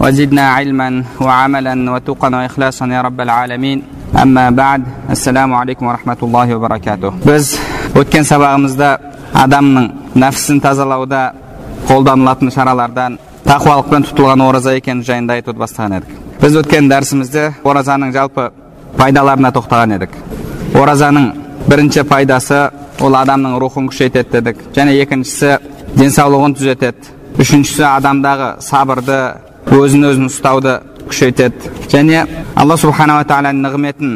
وزدنا علما وعملا وتقا واخلاصا يا رب العالمين اما بعد السلام عليكم ورحمه الله وبركاته біз өткен сабағымызда адамның нәпсісін тазалауда қолданылатын шаралардан тақуалықпен тұтылған ораза екені жайында айтуды бастаған едік біз өткен дәрісімізде оразаның жалпы пайдаларына тоқтаған едік оразаның бірінші пайдасы ол адамның рухын күшейтеді дедік және екіншісі денсаулығын түзетеді үшіншісі адамдағы сабырды өзін өзін ұстауды күшейтеді. Және алла субханала тағаланың нығметін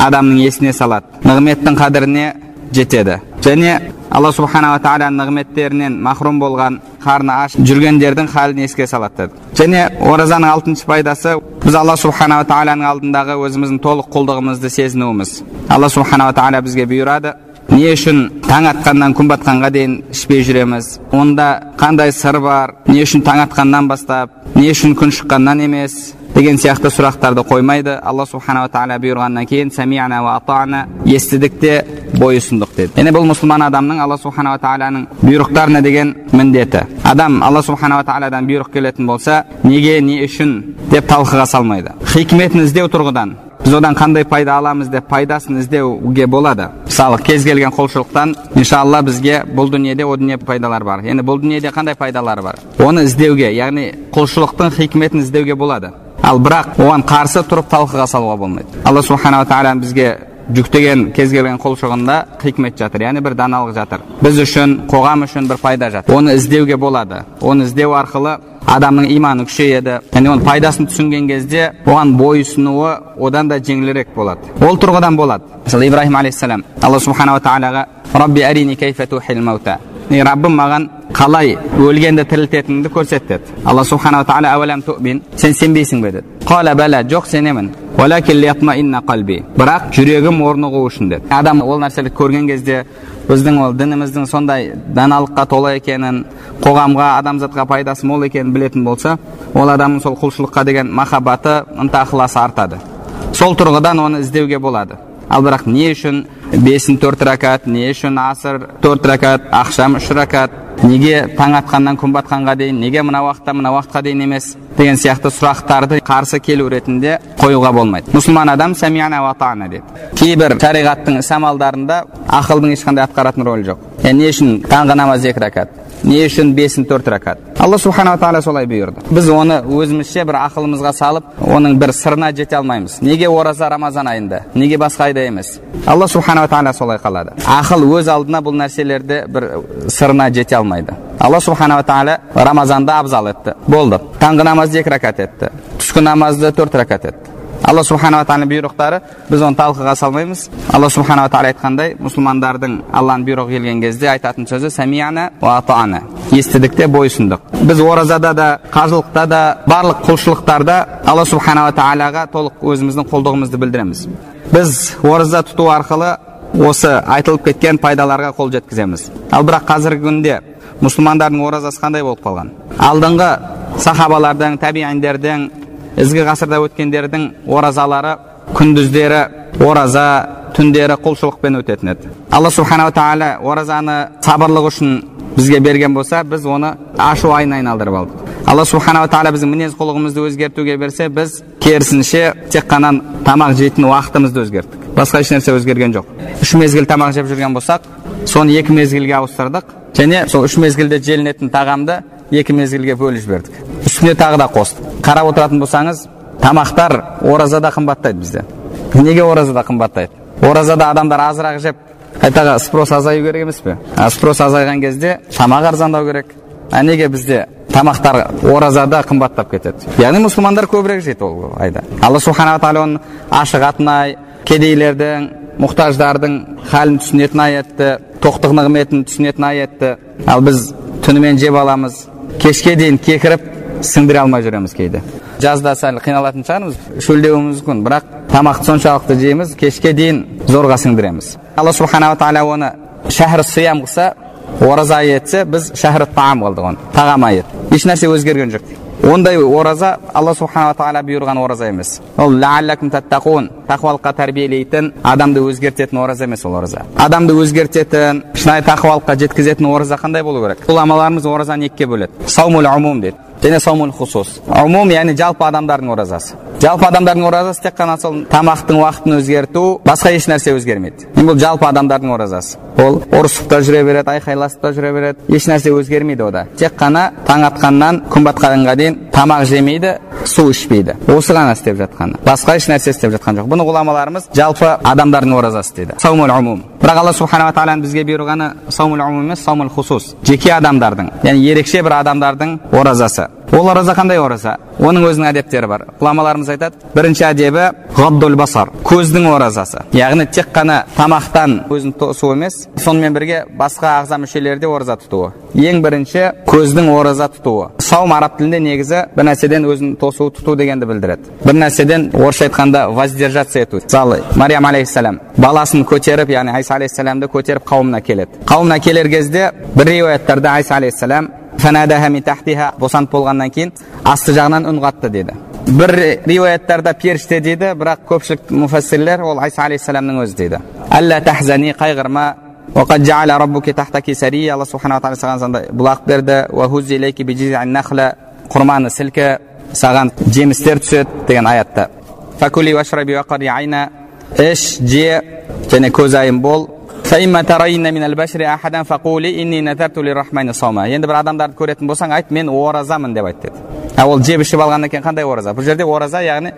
адамның есіне салады. Нығметтің қадіріне жетеді. Және алла субханала тағаланың нығметтерінен махрұм болған қарны аш жүргендердің халін еске салады. Деді және оразаның алтыншы пайдасы біз алла субханала тағаланың алдындағы өзіміздің толық құлдығымызды сезінуіміз. Алла субханала тағала бізге бұйырады. Не үшін таң атқаннан күн батқанға дейін ішпей жүреміз. Онда қандай сыр бар не үшін таң атқаннан бастап не үшін күн шыққаннан емес деген сияқты сұрақтарды қоймайды. Алла субханала тағала бұйырғаннан кейін самиана ва атана естідік те бойұсындық деді. Яғни бұл мұсылман адамның алла субханала тағаланың бұйрықтарына деген міндеті. Адам алла субханала тағаладан бұйрық келетін болса неге не үшін деп талқыға салмайды. Хикметін іздеу тұрғыдан біз одан қандай пайда аламыз деп пайдасын іздеуге болады. Мысалы кез келген құлшылықтан иншалла бізге бұл дүниеде о дүние пайдалар бар. Енді бұл дүниеде қандай пайдалары бар? Оны іздеуге яғни құлшылықтың хикметін іздеуге болады. Ал бірақ оған қарсы тұрып талқыға салуға болмайды. Алла субханала тағала бізге жүктеген кез келген құлшылығында хикмет жатыр. Яғни бір даналық жатыр. Біз үшін қоғам үшін бір пайда жатыр. Оны іздеуге болады. Оны іздеу арқылы адамның иманы күшейеді. Және оның пайдасын түсінген кезде оған бойұсынуы одан да жеңілірек болады. Ол тұрғыдан болады. Мысалы ибраһим алейхисалам алла субханала тағалаға рабби арини кайфа маута раббым маған қалай өлгенді тірілтетініңді көрсет деді. Алла субханала тағала сен сенбейсің бе деді. Қала бәлә жоқ сенемін бірақ жүрегім орнығу үшін деді адам ол нәрселерді көрген кезде біздің ол дініміздің сондай даналыққа толы екенін қоғамға адамзатқа пайдасы мол екенін білетін болса ол адамның сол құлшылыққа деген махаббаты ынта ықыласы артады сол тұрғыдан оны іздеуге болады ал бірақ не үшін бесін төрт рәкат не үшін асыр төрт рәкат ақшам үш рәкат неге таң атқаннан күн батқанға дейін неге мына уақытта мына уақытқа дейін емес деген сияқты сұрақтарды қарсы келу ретінде қоюға болмайды мұсылман адам сәмиана ватана деді кейбір шариғаттың іс амалдарында ақылдың ешқандай атқаратын рөлі жоқ не үшін таңғы намаз екі рәкат не үшін бесін төрт рәкат. Алла субханала тағала солай бұйырды. Біз оны өзімізше бір ақылымызға салып оның бір сырына жете алмаймыз. Неге ораза рамазан айында? Неге басқа айда емес? Алла субханала тағала солай қалады. Ақыл өз алдына бұл нәрселерді бір сырына жете алмайды. Алла субханала тағала рамазанды абзал етті. Болды. Таңғы намазды екі рәкат етті. Түскі намазды төрт рәкат етті. Алла субханала тағаланың бұйрықтары біз оны талқыға салмаймыз алла субханала тағала айтқандай мұсылмандардың алланың бұйрығы келген кезде айтатын сөзі самиана атана естідік те бойұсындық біз оразада да қажылықта да барлық құлшылықтарда алла субханала тағалаға толық өзіміздің құлдығымызды білдіреміз. Біз ораза тұту арқылы осы айтылып кеткен пайдаларға қол жеткіземіз. Ал бірақ қазіргі күнде мұсылмандардың оразасы қандай болып қалған? Алдыңғы сахабалардың табииндердің ізгі ғасырда өткендердің оразалары күндіздері ораза түндері құлшылықпен өтетін еді. Алла субханала тағала оразаны сабырлық үшін бізге берген болса біз оны ашу айына айналдырып алдық. Алла субханала тағала біздің мінез құлығымызды өзгертуге берсе біз керісінше тек қана тамақ жейтін уақытымызды өзгерттік. Басқа ешнәрсе өзгерген жоқ. Үш мезгіл тамақ жеп жүрген болсақ соны екі мезгілге ауыстырдық және сол үш мезгілде желінетін тағамды екі мезгілге бөліп жібердік. Үстіне тағы да қостық қарап отыратын болсаңыз тамақтар оразада қымбаттайды бізде. Неге оразада қымбаттайды? Оразада адамдар азырақ жеп қайтаға спрос азаю керек емес пе? А спрос азайған кезде тамақ арзандау керек. А неге бізде тамақтар оразада қымбаттап кетеді? Яғни мұсылмандар көбірек жейді ол айда. Алла субханала тағала оны ашық атнай кедейлердің мұқтаждардың халін түсінетін аятты тоқтық нығметін түсінетін аятты. Ал біз түнімен жеп аламыз. Кешке дейін кекіріп сіңдіре алмай жүреміз кейде жазда сәл қиналатын шығармыз шөлдеуіміз мүмкін бірақ тамақты соншалықты жейміз кешке дейін зорға сіңдіреміз алла субханала тағала оны шәһр сиям қылса ораза айы етсе біз шәһр таам қылдық оны тағам еш нәрсе өзгерген жоқ ондай ораза алла субханала тағала бұйырған ораза емес ол ләалләкум таттақун тақуалыққа тәрбиелейтін адамды өзгертетін ораза емес ол ораза адамды өзгертетін шынайы тақуалыққа жеткізетін ораза қандай болу керек ғұламаларымыз оразаны екіге бөледі саумул умум дейді және хусус умум яғни жалпы адамдардың оразасы жалпы адамдардың оразасы тек қана сол тамақтың уақытын өзгерту басқа еш нәрсе өзгермейді бұл жалпы адамдардың оразасы ол ұрысып та жүре береді айқайласып та жүре береді еш нәрсе өзгермейді ода тек қана таң атқаннан күн батқанға дейін тамақ жемейді су ішпейді осы ғана істеп жатқаны басқа еш нәрсе істеп жатқан жоқ бұны ғұламаларымыз жалпы адамдардың оразасы дейді саумул умум бірақ алла субханала тағаланың бізге бұйырғаны саумул емес саумул хусус. Жеке адамдардың яғни ерекше бір адамдардың оразасы. Ол ораза қандай ораза? Оның өзінің әдептері бар. Ғұламаларымыз айтады бірінші әдебі ғаддул басар көздің оразасы. Яғни тек қана тамақтан өзін тосу емес сонымен бірге басқа ағза мүшелерде ораза тұтуы. Ең бірінші көздің ораза тұтуы. Саум араб тілінде негізі бір нәрседен өзін тосу тұту дегенді білдіреді. Бір нәрседен орысша айтқанда воздержаться ету мысалы мариям алейхисалам баласын көтеріп яғни айса алейхисаламды көтеріп қауымына келеді. Қауымына келер кезде бір риуаяттарда айса алейхисалам босанып болғаннан кейін асты жағынан үн қатты деді бір риуаяттарда періште дейді бірақ көпшілік муфассирлер ол айса алейхисаламның өзі дейді әллә тахзани қайғырма وقد جعل ربك تحتك سريا الله سبحانه وتعالى саған сондай бұлақ берді وهز إليك بجذع النخلة құрманы сілкі саған жемістер түседі деген аятта فكلي واشربي وقري عينا іш же және көзайым бол енді бір адамдарды көретін болсаң айт мен оразамын деп айт деді а ол жеп ішіп алғаннан кейін қандай ораза бұл жерде ораза яғни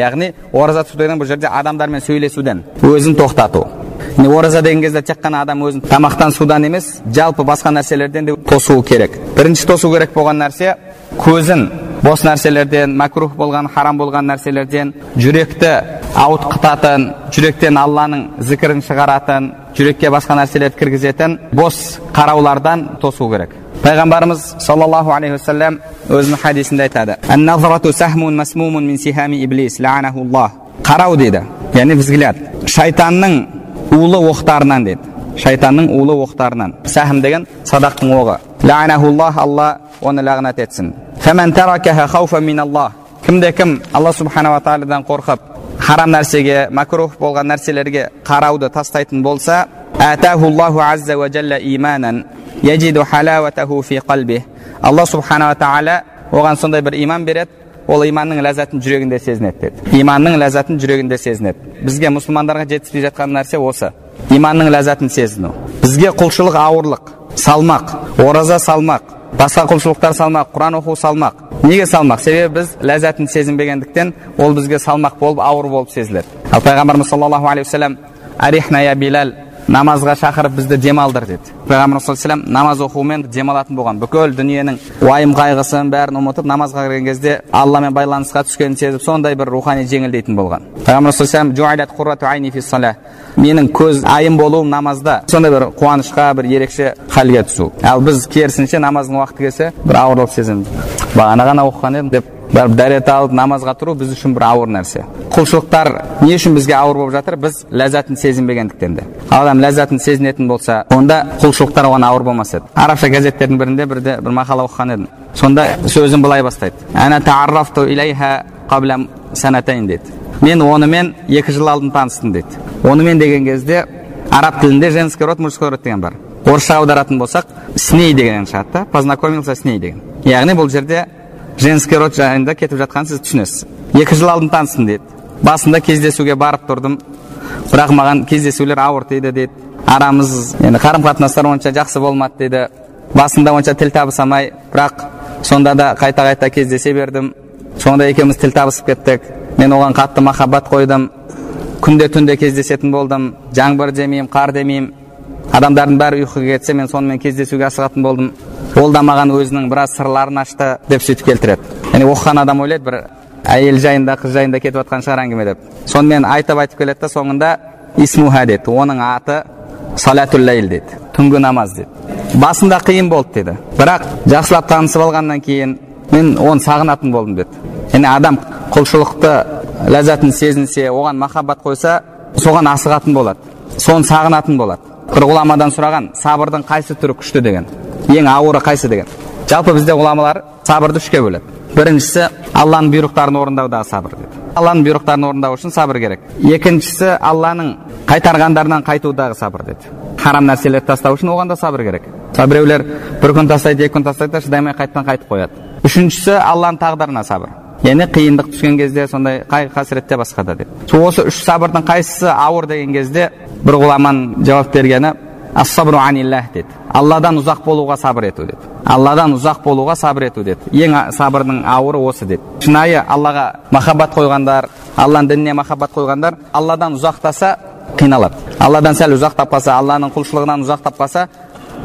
яғни ораза тұту деген бұл жерде адамдармен сөйлесуден өзін тоқтату ораза деген кезде тек қана адам өзін тамақтан судан емес жалпы басқа нәрселерден де тосуы керек бірінші тосу керек болған нәрсе көзін бос нәрселерден макрух болған харам болған нәрселерден жүректі ауытқытатын жүректен алланың зікірін шығаратын жүрекке басқа нәрселерді кіргізетін бос қараулардан тосу керек. Пайғамбарымыз саллаллаху алейхи уассалам өзінің хадисінде айтады. Қарау дейді яғни взгляд шайтанның улы оқтарынан дейді. Шайтанның улы оқтарынан сәхім деген садақтың оғы алла оны лағнат етсін кімде кім алла субханала тағаладан қорқып харам нәрсеге макрух болған нәрселерге қарауды тастайтын болса алла субханала тағала оған сондай бір иман береді ол иманның ләззатын жүрегінде сезінеді деді иманның ләззатын жүрегінде сезінеді бізге мұсылмандарға жетіспей жатқан нәрсе осы иманның ләззатын сезіну бізге құлшылық ауырлық салмақ ораза салмақ басқа құлшылықтар салмақ құран оқу салмақ. Неге салмақ? Себебі біз ләззатын сезінбегендіктен ол бізге салмақ болып ауыр болып сезіледі. Ал пайғамбарымыз саллаллаху алейхи вассалам арихна я намазға шақырып бізді демалдыр деді пайғамбарымыз саллаллаху намаз оқумен демалатын болған бүкіл дүниенің уайым қайғысын бәрін ұмытып намазға кірген кезде алламен байланысқа түскенін сезіп сондай бір рухани жеңілдейтін болған пайғамбарымыз менің көз айым болуым намазда сондай бір қуанышқа бір ерекше халге түсу ал біз керісінше намаздың уақыты келсе бір ауырлық сеземіз бағана ғана оқыған едім деп барып дәрет алып намазға тұру біз үшін бір ауыр нәрсе. Құлшылықтар не үшін бізге ауыр болып жатыр? Біз ләззатын сезінбегендіктен де. Адам ләззатын сезінетін болса онда құлшылықтар оған ауыр болмас еді. Арабша газеттердің бірінде бірде бір мақала оқыған едім. Сонда сөзін былай бастайды. Дейді. Мен онымен екі жыл алдын таныстым дейді. Онымен деген кезде араб тілінде женский род мужской род деген бар. Орысша аударатын болсақ сней деген шығады да познакомился с ней деген. Яғни бұл жерде женский род жайында кетіп жатқанын сіз түсінесіз. Екі жыл алдын таныстым дейді басында кездесуге барып тұрдым. Бірақ маған кездесулер ауыр тиді дейді арамыз енді қарым қатынастар онша жақсы болмады дейді басында онша тіл табыса алмай бірақ сонда да қайта қайта кездесе бердім. Сонда екеуміз тіл табысып кеттік. Мен оған қатты махаббат қойдым. Күнде түнде кездесетін болдым. Жаңбыр демеймін қар демеймін. Адамдардың бәрі ұйқыға кетсе мен сонымен кездесуге асығатын болдым. Ол да маған өзінің біраз сырларын ашты деп сөйтіп келтіреді. Яғни оқыған адам ойлайды бір әйел жайында қыз жайында кетіп жатқан шығар әңгіме деп. Сонымен айтып айтып келеді да соңында исмуха деді. Оның аты салатул ләйл дейді түнгі намаз деді. Басында қиын болды деді. Бірақ жақсылап танысып алғаннан кейін мен оны сағынатын болдым деді. Яғни адам құлшылықты ләззатын сезінсе оған махаббат қойса соған асығатын болады соны сағынатын болады. Бір ғұламадан сұраған сабырдың қайсы түрі күшті? деген. Ең ауыры қайсы деген? Жалпы бізде ғұламалар сабырды үшке бөледі. Біріншісі алланың бұйрықтарын орындаудағы сабыр деді алланың бұйрықтарын орындау үшін сабыр керек. Екіншісі алланың қайтарғандарынан қайтудағы сабыр деді харам нәрселерді тастау үшін оған да сабыр керек. Мысалы біреулер бір күн тастайды екі күн тастайды да шыдамай қайтадан қайтып қояды. Үшіншісі алланың тағдырына сабыр. Яғни қиындық түскен кезде сондай қайғы қасіретте басқа да деді осы үш сабырдың қайсысы ауыр деген кезде бір ғұламаның жауап бергені ассабру аниллах деді алладан ұзақ болуға сабыр ету деді алладан ұзақ болуға сабыр ету деді ең сабырдың ауыры осы деді шынайы аллаға махаббат қойғандар алланың дініне махаббат қойғандар алладан ұзақтаса қиналады алладан сәл ұзақтап қалса алланың құлшылығынан ұзақтап қалса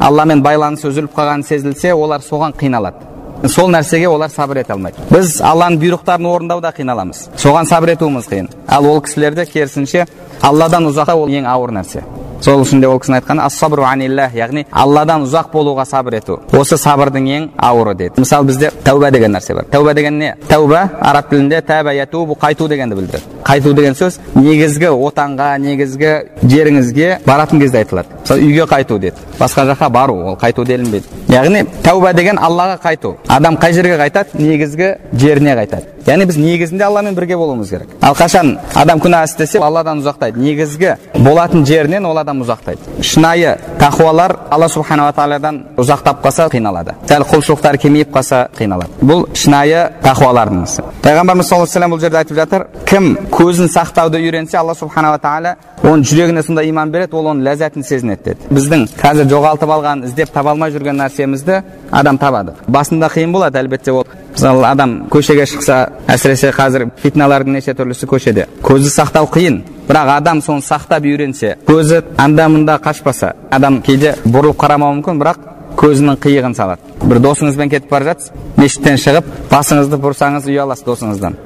алламен байланысы үзіліп қалғаны сезілсе олар соған қиналады сол нәрсеге олар сабыр ете алмайды біз алланың бұйрықтарын орындауда қиналамыз соған сабыр етуіміз қиын ал ол кісілерде керісінше алладан ұзақтау ол ең ауыр нәрсе сол үшін де ол кісінің айтқаны ассабру аниллах яғни алладан ұзақ болуға сабыр ету. Осы сабырдың ең ауыры деді. Мысалы бізде тәуба деген нәрсе бар. Тәуба деген не? Тәуба араб тілінде тәба ятубу қайту дегенді білдіреді. Қайту деген сөз негізгі отанға негізгі жеріңізге баратын кезде айтылады. Мысалы үйге қайту деді. Басқа жаққа бару ол қайту делінбейді. Яғни тәуба деген аллаға қайту. Адам қай жерге қайтады? Негізгі жеріне қайтады. Яғни біз негізінде алламен бірге болуымыз керек. Ал қашан адам күнә істесе алладан ұзақтайды. Негізгі болатын жерінен ол адам ұзақтайды шынайы тақуалар алла субханала тағаладан ұзақтап қалса қиналады сәл құлшылықтары кемейіп қалса қиналады бұл шынайы тақуалардың ісі пайғамбарымыз саллаллаху алейхи бұл жерде айтып жатыр кім көзін сақтауды үйренсе алла субханала тағала оның жүрегіне сондай иман береді ол оның ләззатын сезінеді деді біздің қазір жоғалтып алған іздеп таба алмай жүрген нәрсемізді адам табады басында қиын болады әлбетте ол мысалы адам көшеге шықса әсіресе қазір фитналардың неше түрлісі көшеде көзді сақтау қиын бірақ адам соны сақтап үйренсе көзі анда мында қашпаса адам кейде бұрылып қарамауы мүмкін бірақ көзінің қиығын салады бір досыңызбен кетіп бара жатсыз мешіттен шығып басыңызды бұрсаңыз ұяласыз досыңыздан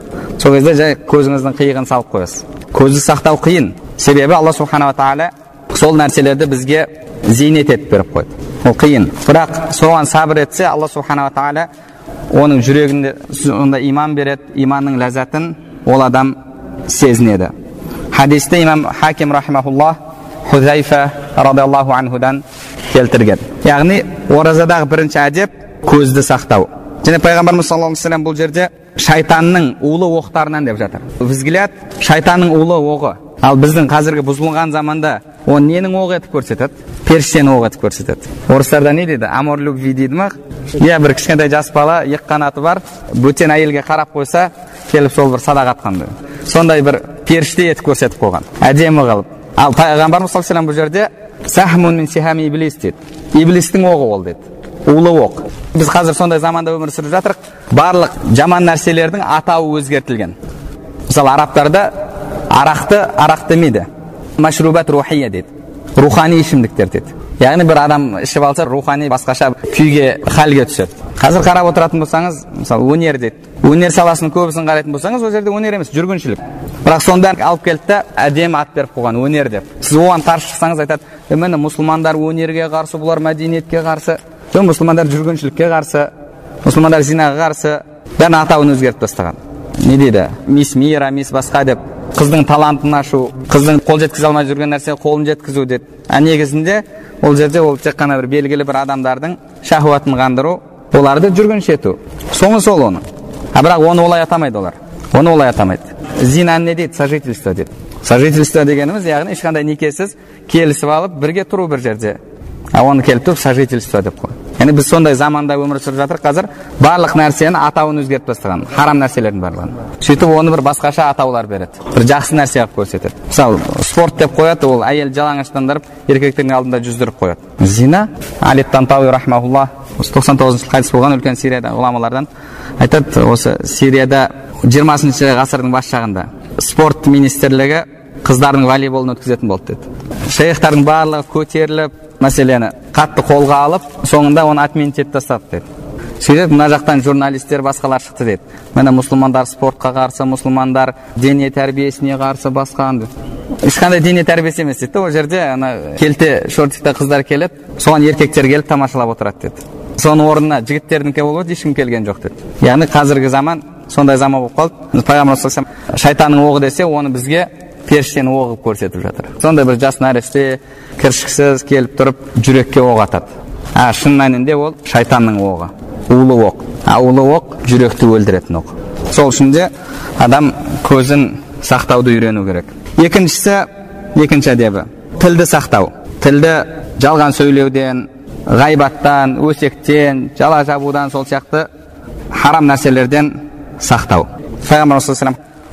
сол кезде жай көзіңіздің қиығын салып қоясыз көзді сақтау қиын себебі алла субханала тағала сол нәрселерді бізге зейнет етіп беріп қойды ол қиын бірақ соған сабыр етсе алла субханала тағала оның жүрегінде сондай иман береді иманның ләззатын ол адам сезінеді. Хадисте имам хаким рахимахуллах хузайфа радиаллаху анхудан келтірген. Яғни оразадағы бірінші әдеп көзді сақтау. Және пайғамбарымыз саллаллаху вассалам бұл жерде шайтанның улы оқтарынан деп жатыр. Взгляд шайтанның улы оғы. Ал біздің қазіргі бұзылған заманда оны ненің оғы етіп көрсетеді? Періштенің оғы етіп көрсетеді. Орыстарда не дейді? Амор любви дейді ма? Иә бір кішкентай жас бала екі қанаты бар бөтен әйелге қарап қойса келіп сол бір садақ атқандай сондай бір періште етіп көрсетіп қойған. Әдемі қылып. Ал пайғамбарымыз саллаллаху алейhi бұл жерде сахмун мин иблис деді иблистің оғы ол деді улы оқ. Біз қазір сондай заманда өмір сүріп жатырмық барлық жаман нәрселердің атауы өзгертілген. Мысалы арабтарда арақты арақ демейді машрубат рухия дейді рухани ішімдіктер деді яғни бір адам ішіп алса рухани басқаша күйге халге түседі қазір қарап отыратын болсаңыз мысалы өнер дейді өнер саласының көбісін қарайтын болсаңыз ол жерде өнер емес жүргіншілік бірақ соның бәрін алып келді да әдемі ат беріп қойған өнер деп сіз оған қарсы шықсаңыз айтады міне мұсылмандар өнерге қарсы бұлар мәдениетке қарсы жоқ мұсылмандар жүргіншілікке қарсы мұсылмандар зинаға қарсы бәрін атауын өзгертіп тастаған не дейді мисс мира мисс басқа деп қыздың талантын ашу қыздың қол жеткізе алмай жүрген нәрсеге қолын жеткізу деді а негізінде ол жерде ол тек қана бір белгілі бір адамдардың шахуатын қандыру оларды жүргінші ету. Соңы сол оның. А бірақ оны олай атамайды олар. Оны олай атамайды. Зинаны не дейді? Сожительство дейді. Сожительство дегеніміз яғни ешқандай некесіз келісіп алып бірге тұру бір жерде. Оны келіп тұрып сожительство деп қой. Яғни біз сондай заманда өмір сүріп жатырмық қазір барлық нәрсені атауын өзгертіп тастаған харам нәрселердің барлығын. Сөйтіп оны бір басқаша атаулар береді. Бір жақсы нәрсе қылып көрсетеді. Мысалы спорт деп қояды ол әйел жалаңаштандырып еркектердің алдында жүздіріп қояды. Зина али тантауи рахмаулла тоқсан тоғызыншы жылы қайтыс болған үлкен сирияда ғұламалардан айтады осы сирияда жиырмасыншы ғасырдың бас жағында спорт министрлігі қыздардың волейболын өткізетін болды деді. Шейхтардың барлығы көтеріліп мәселені қатты қолға алып соңында оны отменить етіп тастады деді. Сөйтіп мына жақтан журналистер басқалар шықты деді. Міне мұсылмандар спортқа қарсы мұсылмандар дене тәрбиесіне қарсы басқа ешқандай дене тәрбиесі емес дейді ол жерде ана келте шортикте қыздар келеді соған еркектер келіп тамашалап отырады деді. Соның орнына жігіттердікі болып ешкім келген жоқ деді. Яғни қазіргі заман сондай заман болып қалды. Пайғамбар шайтанның оғы десе оны бізге періштенің оғы қылып көрсетіп жатыр. Сондай бір жас нәресте кіршіксіз келіп тұрып жүрекке оқ атады. А шын мәнінде ол шайтанның оғы. Улы оқ. А улы оқ жүректі өлтіретін оқ. Сол үшін де адам көзін сақтауды үйрену керек. Екіншісі екінші әдебі. Тілді сақтау. Тілді жалған сөйлеуден ғайбаттан өсектен жала жабудан сол сияқты харам нәрселерден сақтау. Пайғамбар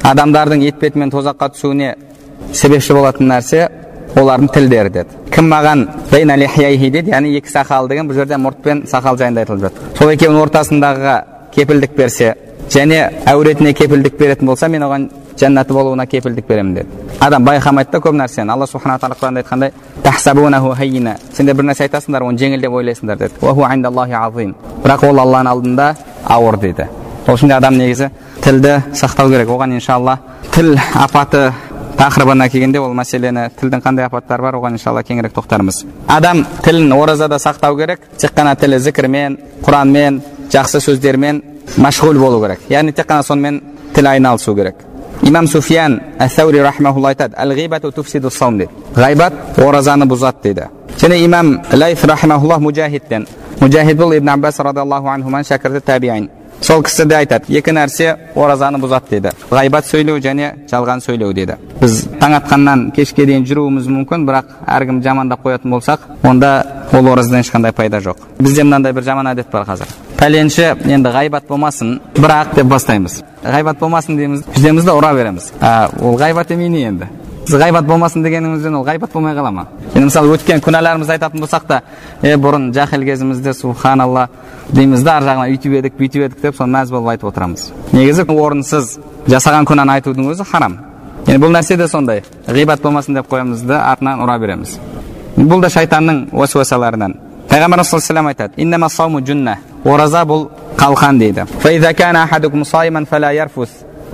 адамдардың етпеті мен тозаққа түсуіне себепші болатын нәрсе олардың тілдері деді. Кім маған деді яғни екі сақал деген бұл жерде мұрт пен сақал жайында айтылып жатыр. Сол екеуінің ортасындағыға кепілдік берсе және әуретіне кепілдік беретін болса мен оған жәннаты болуына кепілдік беремін деді. Адам байқамайды да көп нәрсені. Алла субхана тағала құранда айтқандай сендер бір нәрсе айтасыңдар оны жеңіл деп ойлайсыңдар деді. Бірақ ол алланың алдында ауыр дейді үшін де адам негізі тілді сақтау керек оған иншалла тіл апаты тақырыбына келгенде ол мәселені тілдің қандай апаттары бар оған иншалла кеңірек тоқтармыз адам тілін оразада сақтау керек тек қана тілі зікірмен құранмен жақсы сөздермен машғул болу керек яғни тек қана сонымен тіл айналысу керек имам суфиян әсәури рахмаулла айтады әл ғибату туфсиду саум дейді ғайбат оразаны бұзады дейді және имам лайф рахмаулла мужахидтен мужахид бұл ибн аббас радиаллаху анхуманың шәкірті табиин сол кісі де айтады екі нәрсе оразаны бұзады дейді. Ғайбат сөйлеу және жалған сөйлеу дейді. Біз таң атқаннан кешке дейін жүруіміз мүмкін бірақ әркім жамандап қоятын болсақ онда ол оразадан ешқандай пайда жоқ. Бізде мынандай бір жаман әдет бар қазір. Пәленші енді ғайбат болмасын бірақ деп бастаймыз. Ғайбат болмасын дейміз жүземіз да ұра береміз. Ол ғайбат емей не енді. Біз ғайбат болмасын дегенімізден ол ғайбат болмай қала ма енді мысалы өткен күнәларымызды айтатын болсақ та е бұрын жахил кезімізде субханалла дейміз да ар жағынан үйтіп едік бүйтіп едік деп соны мәз болып айтып отырамыз негізі орынсыз жасаған күнәні айтудың өзі харам енді бұл нәрсе де сондай ғибат болмасын деп қоямыз да артынан ұра береміз бұл да шайтанның уәсуасаларынан пайғамбар саллаллаху айтады ораза бұл қалқан дейді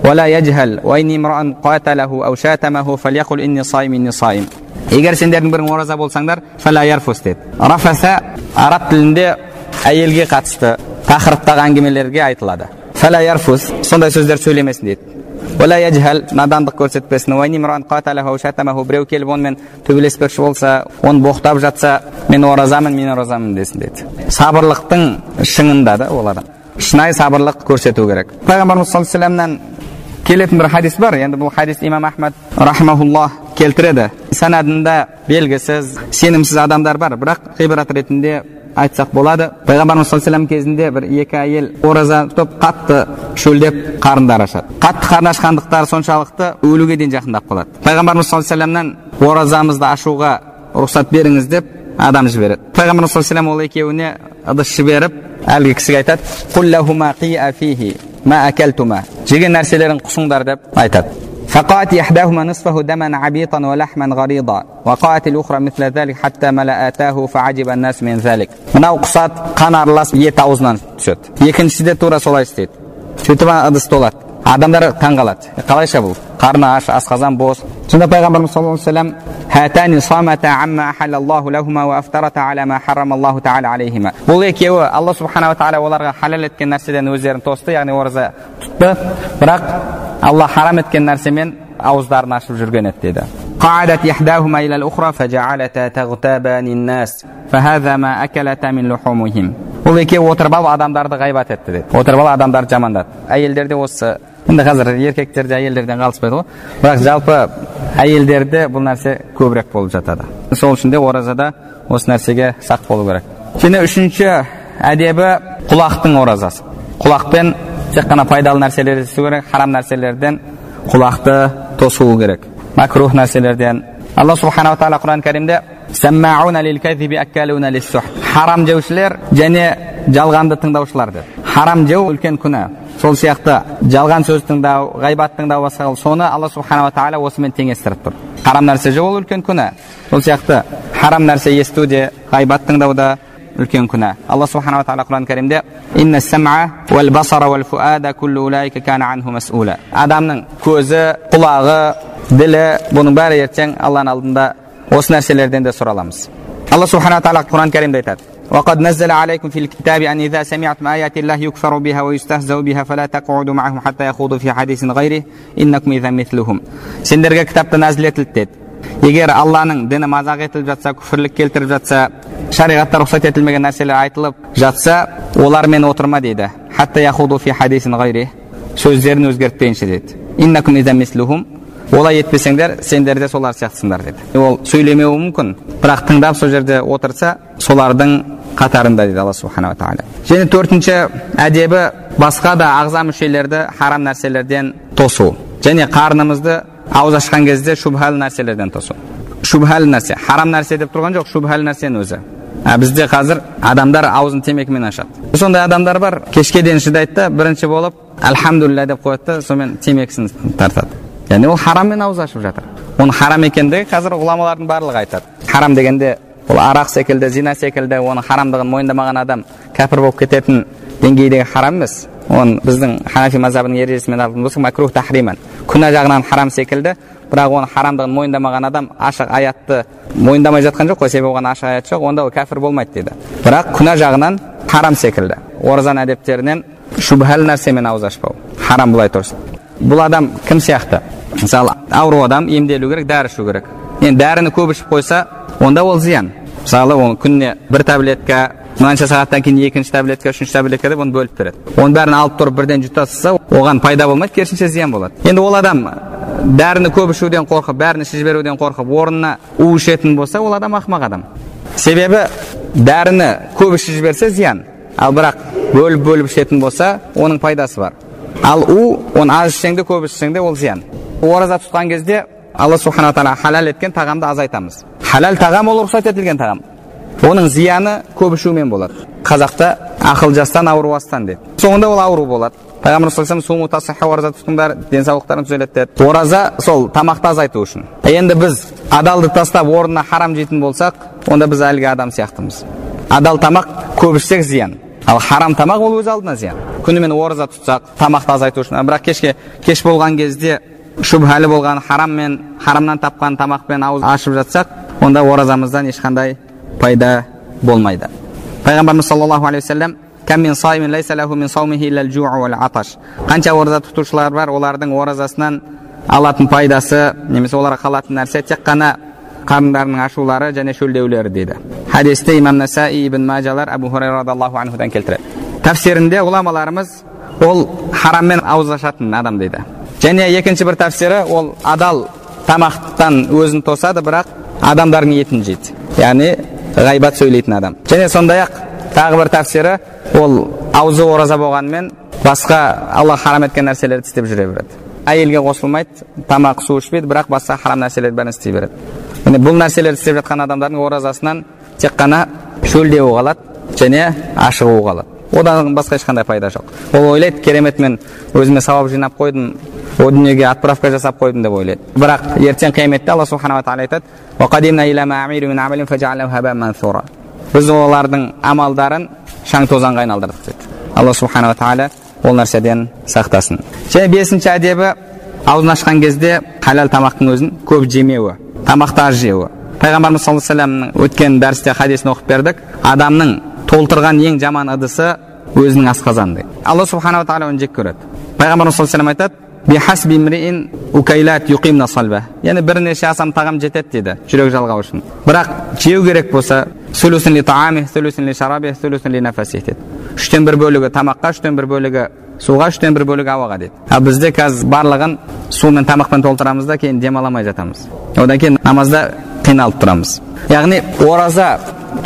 ولا يجهل وإني امرأ قاتله أو شاتمه فليقل إني صائم إني صائم егер сендердің бірің ораза болсаңдар фәла ярфус деді рафаса араб тілінде әйелге қатысты тақырыптағы әңгімелерге айтылады фәла ярфус сондай сөздер сөйлемесін дейді надандық көрсетпесін біреу келіп онымен төбелеспекші болса оны боқтап жатса мен оразамын мен оразамын десін дейді сабырлықтың шыңында да ол адам шынайы сабырлық көрсету керек пайғамбарымыз саллаллаху алейхи келетін бір хадис бар енді бұл хадис имам ахмад рахмауллах келтіреді санадында белгісіз сенімсіз адамдар бар бірақ ғибрат ретінде айтсақ болады пайғамбарымыз саллаллаху кезінде бір екі әйел ораза ұстап қатты шөлдеп қарындары ашады қатты қарны ашқандықтары соншалықты өлуге дейін жақындап қалады пайғамбарымыз саллаллаху оразамызды ашуға рұқсат беріңіз деп адам жібереді пайғамбарымыз саллаллаху ол екеуіне ыдыс жіберіп әлгі кісіге айтады жеген нәрселерін құсыңдар деп айтады فقالت إحداهما نصفه دما عبيطا ولحما غريضا وقالت الأخرى مثل ذلك حتى ملأتاه فعجب الناس من ذلك мынау құсат қан аралас ет аузынан түседі екіншісі де тура солай істейді сөйтіп ыдыс толады адамдар таң қалады қалайша бұл қарны аш асқазан бос сонда пайғамбарымыз саллаллаху алейхи бұл екеуі алла субханала тағала оларға халал еткен нәрседен өздерін тосты яғни ораза тұтты бірақ алла харам еткен нәрсемен ауыздарын ашып жүрген еді деді قعدت إحداهما إلى الأخرى فجعلتا تغتابان الناس فهذا ما أكلتا من لحومهم ол екеуі отырып алып адамдарды ғайбат етті деді отырып алып адамдарды жамандады әйелдер де осы енді қазір еркектер де әйелдерден қалыспайды ғой бірақ жалпы әйелдерде бұл нәрсе көбірек болып жатады сол үшін де оразада осы нәрсеге сақ болу керек және үшінші әдебі құлақтың оразасы құлақпен тек қана пайдалы нәрселерді есту керек харам нәрселерден құлақты тосу керек макрух нәрселерден алла субханала тағала құран кәрімде харам жеушілер және жалғанды тыңдаушылар деді харам жеу үлкен күнә сол сияқты жалған сөз тыңдау ғайбат тыңдау басқа соны алла субханала тағала осымен теңестіріп тұр. Харам нәрсе жеу ол үлкен күнә. Сол сияқты харам нәрсе есту де ғайбат тыңдау да үлкен күнә. Алла субханала тағала құран кәрімде адамның көзі құлағы ділі бұның бәрі ертең алланың алдында осы нәрселерден де сұраламыз. Алла субхана тағала құран кәрімде айтады. وقد نزل عليكم في الكتاب أن إذا سمعتم آيات الله يكفر بها ويستهزأ بها فلا تقعدوا معهم حتى يخوضوا في حديث غيره إنكم إذا مثلهم сендерге кітапта нәзіл етілді деді егер алланың діні мазақ етіліп жатса күфірлік келтіріп жатса шариғатта рұқсат етілмеген нәрселер айтылып жатса олармен отырма дейді сөздерін өзгертпейінше деді олай етпесеңдер сендер де солар сияқтысыңдар деді ол сөйлемеуі мүмкін бірақ тыңдап сол жерде отырса солардың қатарында дейді алла субханала тағала және төртінші әдебі басқа да ағза мүшелерді харам нәрселерден тосу және қарнымызды ауыз ашқан кезде шубхалы нәрселерден тосу шубхалы нәрсе харам нәрсе деп тұрған жоқ шубхалы нәрсенің өзі а бізде қазір адамдар аузын темекімен ашады сондай адамдар бар кешке дейін шыдайды да бірінші болып альхамдулилля деп қояды да сонымен темекісін тартады яғни ол хараммен ауыз ашып жатыр оның харам екендігі қазір ғұламалардың барлығы айтады харам дегенде ол арақ секілді зина секілді оның харамдығын мойындамаған адам кәпір болып кететін деңгейдегі харам емес. Оны біздің ханафи мазхабының ережесімен алатын болсақ макрух тахриман. Күнә жағынан харам секілді бірақ оның харамдығын мойындамаған адам ашық аятты мойындамай жатқан жоқ қой. Себебі оған ашық аят жоқ онда ол кәпір болмайды дейді. Бірақ күнә жағынан харам секілді. Оразаның әдептерінен шубхал нәрсемен ауыз ашпау харам былай тұрсын. Бұл адам кім сияқты? Мысалы ауру адам емделу керек дәрі ішу керек. Енді дәріні көп ішіп қойса онда ол зиян. Мысалы ол күніне бір таблетка мынанша сағаттан кейін екінші таблетка үшінші таблетка деп оны бөліп береді. Оның бәрін алып тұрып бірден жұта салса оған пайда болмайды керісінше зиян болады. Енді ол адам дәріні көп ішуден қорқып бәрін ішіп жіберуден қорқып орнына у ішетін болса ол адам ақымақ адам. Себебі дәріні көп ішіп жіберсе зиян. Ал бірақ бөліп бөліп ішетін болса оның пайдасы бар. Ал у оны аз ішсең де көп ішсең де ол зиян. Ораза тұтқан кезде алла субханала тағала халал еткен тағамды азайтамыз халал тағам ол рұқсат етілген тағам оның зияны көп ішумен болады қазақта ақыл жастан ауру астан дейді соңында ол ауру болады пайғамбар саллаллаху ораза тұтыңдар денсаулықтарың түзеледі деді ораза сол тамақты азайту үшін енді біз адалды тастап орнына харам жейтін болсақ онда біз әлгі адам сияқтымыз адал тамақ көп ішсек зиян ал харам тамақ ол өз алдына зиян күнімен ораза тұтсақ тамақты азайту үшін бірақ кешке кеш болған кезде шубхалы болған харам мен харамнан тапқан тамақпен ауыз ашып жатсақ онда оразамыздан ешқандай пайда болмайды пайғамбарымыз саллаллаху алейхи уассалам қанша ораза тұтушылар бар олардың оразасынан алатын пайдасы немесе оларға қалатын нәрсе тек қана қарындарының ашулары және шөлдеулері дейді хадисте имам насаи ибн мажалар әбу хурайра радиаллаху анхудан келтіреді тәфсирінде ғұламаларымыз ол хараммен ауыз ашатын адам дейді және екінші бір тәфсірі ол адал тамақтан өзін тосады бірақ адамдардың етін жейді. Яғни ғайбат сөйлейтін адам. Және сондай ақ тағы бір тәфсірі ол аузы ораза болғанымен басқа алла харам еткен нәрселерді істеп жүре береді. Әйелге қосылмайды тамақ су ішпейді бірақ басқа харам нәрселерді бәрін істей береді. Міне бұл нәрселерді істеп жатқан адамдардың оразасынан тек қана шөлдеуі қалады және ашығуы қалады. Одан басқа ешқандай пайда жоқ. Ол ойлайды керемет мен өзіме сауап жинап қойдым о дүниеге отправка жасап қойдым деп ойлайды бірақ ертең қияметте алла субханала тағала айтады біз олардың амалдарын шаң тозаңға айналдырдық дейді алла субханала тағала ол нәрседен сақтасын және бесінші әдебі аузын ашқан кезде халал тамақтың өзін көп жемеуі тамақты аз жеуі пайғамбарымыз саллаллаху алейhi өткен дәрісте хадисін оқып бердік адамның толтырған ең жаман ыдысы өзінің асқазаны дейді алла субханала тағала оны жек көреді пайғамбарымыз саллаллаху айтады яғни бірнеше асан тағам жетеді дейді жүрек жалғау үшін бірақ жеу керек болса үштен бір бөлігі тамаққа үштен бір бөлігі суға үштен бір бөлігі ауаға дейді ал бізде қазір барлығын су мен тамақпен толтырамыз да кейін демала алмай жатамыз одан кейін намазда қиналып тұрамыз яғни ораза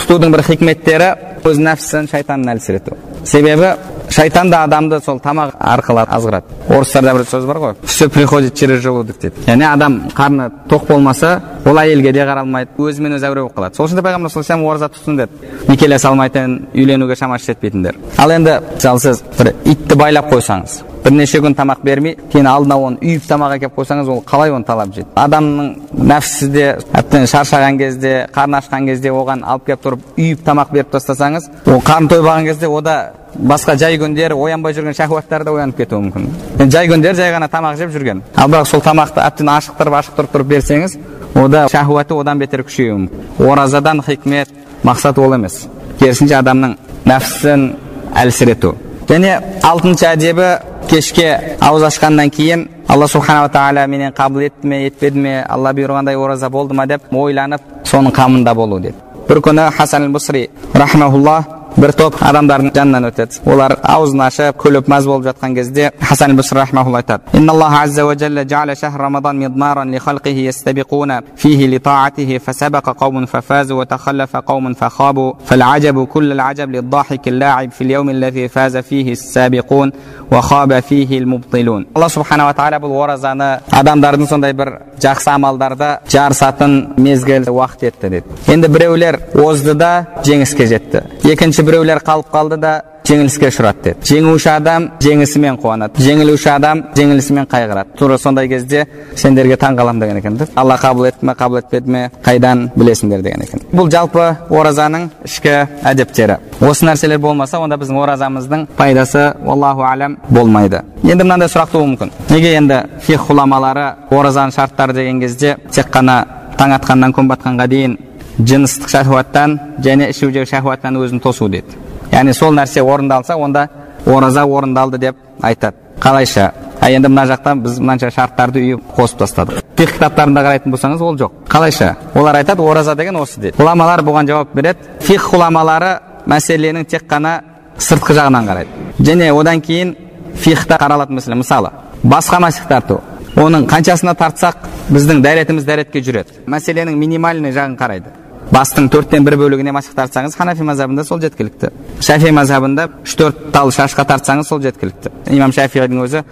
тұтудың бір хикметтері өз нәпсісін шайтаннан әлсірету себебі шайтан да адамды сол тамақ арқылы азғырады. Орыстарда бір сөз бар ғой. Все приходит через желудок дейді. Яғни адам қарны тоқ болмаса ол әйелге де қаралмайды өзімен өзі әуре болып қалады. Сол үшін де пайғамбар саллаллаху ораза тұтсын деді. Некелесе алмайтын үйленуге шамасы жетпейтіндер. Ал енді мысалы сіз бір итті байлап қойсаңыз бірнеше күн тамақ бермей кейін алдына оны үйіп тамақ әкеліп қойсаңыз ол қалай оны талап жейді адамның нәпсісі де әбден шаршаған кезде қарны ашқан кезде оған алып келіп тұрып үйіп тамақ беріп тастасаңыз ол қарны тойбаған кезде ода басқа жай күндері оянбай жүрген шахуаттары да оянып кетуі мүмкін. Жай күндері жай ғана тамақ жеп жүрген. Ал бірақ сол тамақты әбден ашықтырып ашықтырып тұрып берсеңіз ода шахуаты одан бетер күшеюі мүмкін. Оразадан хикмет мақсат ол емес. Керісінше адамның нәпсісін әлсірету. Және алтыншы әдебі кешке ауыз ашқаннан кейін алла субханала тағала менен қабыл етті ме етпеді ме алла бұйырғандай ораза болды ма деп ойланып соның қамында болу деді бір күні хасан бусри рахмаулла бір топ адамдардың жанынан өтеді олар аузын ашып күліп мәз болып жатқан кезде хасан бусри рахмаулла айтады فيه لطاعته فسبق قوم ففازوا وتخلف قوم فخابوا فالعجب كل العجب للضاحك اللاعب في اليوم الذي فاز فيه السابقون وخاب فيه المبطلون алла субханала тағала бұл оразаны адамдардың сондай бір жақсы амалдарда жарысатын мезгіл уақыт етті деді енді біреулер озды да жеңіске жетті екінші біреулер қалып қалды да жеңіліске ұшырады деді жеңуші адам жеңісімен қуанады жеңілуші адам жеңілісімен қайғырады тура сондай кезде сендерге таң қаламын деген екен да алла қабыл етті ме қабыл етпеді ме қайдан білесіңдер деген екен бұл жалпы оразаның ішкі әдептері осы нәрселер болмаса онда біздің оразамыздың пайдасы аллаху алям болмайды енді мынандай сұрақ тууы мүмкін неге енді фих ғұламалары оразаның шарттары деген кезде тек қана таң атқаннан күн батқанға дейін жыныстық шахуаттан және ішу жеу шахуаттан өзін тосу деді. Яғни сол нәрсе орындалса онда ораза орындалды деп айтады. Қалайша? А енді мына жақта біз мынанша шарттарды үйіп қосып тастадық. Фих кітаптарында қарайтын болсаңыз ол жоқ. Қалайша? Олар айтады ораза деген осы дейді ғұламалар бұған жауап береді. Фих ғұламалары мәселенің тек қана сыртқы жағынан қарайды. Және одан кейін фихта қаралатын мәселе мысалы басқа масих тарту. Оның қаншасына тартсақ біздің дәретіміз дәретке жүреді. Мәселенің минимальный жағын қарайды. Бастың төрттен бір бөлігіне масих тартсаңыз ханафи мазхабында сол жеткілікті. Шафи мазхабында үш төрт тал шашқа тартсаңыз сол жеткілікті. Имам шафидің өзі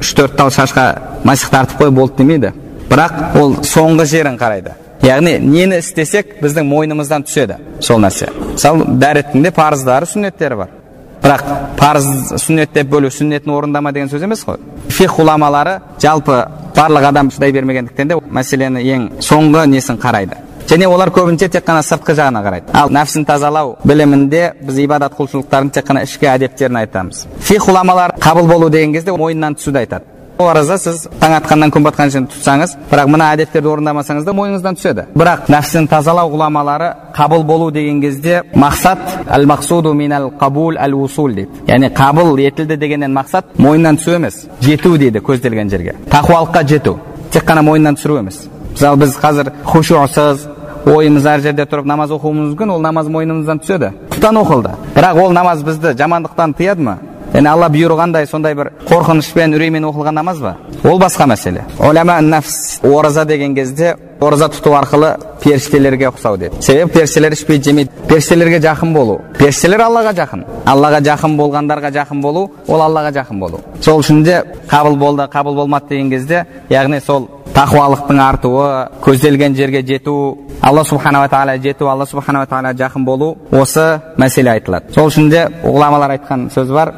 үш төрт тал шашқа масих тартып қой болды демейді. Бірақ ол соңғы жерін қарайды. Яғни нені істесек біздің мойнымыздан түседі сол нәрсе. Мысалы дәреттің де парыздары сүннеттері бар. Бірақ парыз сүннет деп бөлу сүннетін орындама деген сөз емес қой. Фих ғұламалары жалпы барлық адам шыдай бермегендіктен де мәселені ең соңғы несін қарайды. Және олар көбінше тек қана сыртқы жағына қарайды. Ал нәпсін тазалау білімінде біз ибадат құлшылықтардың тек қана ішкі әдептерін айтамыз. Фих ғұламалар қабыл болу деген кезде мойнынан түсуді айтады. Ораза сіз таң атқаннан күн батқанға шейін тұтсаңыз бірақ мына әдеттерді орындамасаңыз да мойныңыздан түседі. Бірақ нәпсін тазалау ғұламалары қабыл болу деген кезде мақсат әл мақсуду минал қабул әл усул дейді. Яғни қабыл етілді дегеннен мақсат мойнынан түсу емес жету дейді көзделген жерге. Тақуалыққа жету тек қана мойнынан түсіру емес. Мысалы біз қазір хушусыз ойымыз әр жерде тұрып намаз оқуымыз мүмкін ол намаз мойнымыздан түседі. Құптан оқылды. Бірақ ол намаз бізді жамандықтан тыяды ма яғни алла бұйырғандай сондай бір қорқынышпен үреймен оқылған намаз ба? Ол басқа мәселе. Уляма нафс ораза деген кезде ораза тұту арқылы періштелерге ұқсау деді себебі періштелер ішпейді жемейді. Періштелерге жақын болу. Періштелер аллаға жақын. Аллаға жақын болғандарға жақын болу ол аллаға жақын болу. Сол үшін де қабыл болды қабыл болмады деген кезде яғни сол тақуалықтың артуы көзделген жерге жету алла субханала тағала жету алла субханала тағала жақын болу осы мәселе айтылады. Сол үшін де ғұламалар айтқан сөз бар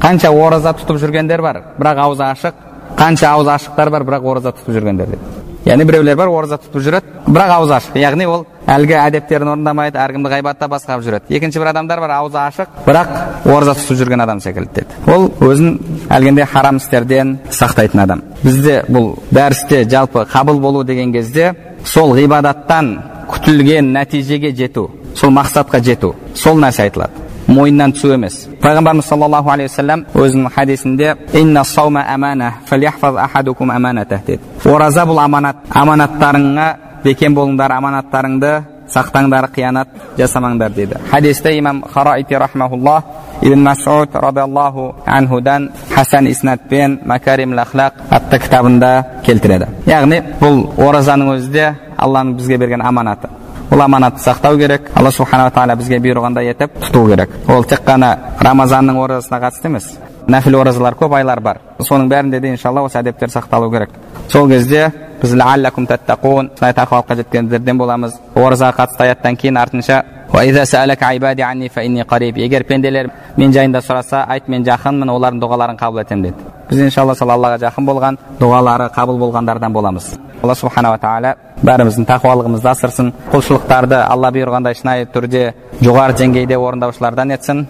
қанша ораза тұтып жүргендер бар бірақ аузы ашық. Қанша аузы ашықтар бар бірақ ораза тұтып жүргендер яғни біреулер бар ораза тұтып жүреді бірақ аузы ашық. Яғни ол әлгі әдептерін орындамайды әркімді ғайбатта басқарып жүреді. Екінші бір адамдар бар аузы ашық бірақ ораза тұтып жүрген адам секілді деді. Ол өзін әлгіндей харам істерден сақтайтын адам. Бізде бұл дәрісте жалпы қабыл болу деген кезде сол ғибадаттан күтілген нәтижеге жету сол мақсатқа жету сол нәрсе айтылады. Мойнынан түсу емес. Пайғамбарымыз саллаллаху алейхи уассалам өзінің хадисінде деді. Ораза бұл аманат аманаттарыңа бекем болыңдар аманаттарыңды сақтаңдар қиянат жасамаңдар дейді хадисте имам хараити рахмаулла ибн масуд радиаллаху анхудан хасан иснатпен макарим ахлақ атты кітабында келтіреді яғни бұл оразаның өзі де алланың бізге берген аманаты бұл аманатты сақтау керек алла субханала тағала бізге бұйырғандай етіп тұту керек ол тек қана рамазанның оразасына қатысты емес нәпіл оразалар көп айлар бар. Соның бәрінде де иншалла осы әдептер сақталу керек. Сол кезде біз тақуалыққа жеткендерден боламыз. Оразаға қатысты аяттан кейін артынша егер пенделер мен жайында сұраса айт мен жақынмын олардың дұғаларын қабыл етемін деді. Біз иншалла сол аллаға жақын болған дұғалары қабыл болғандардан боламыз алла субханала тағала бәріміздің тақуалығымызды асырсын құлшылықтарды алла бұйырғандай шынайы түрде жоғары деңгейде орындаушылардан етсін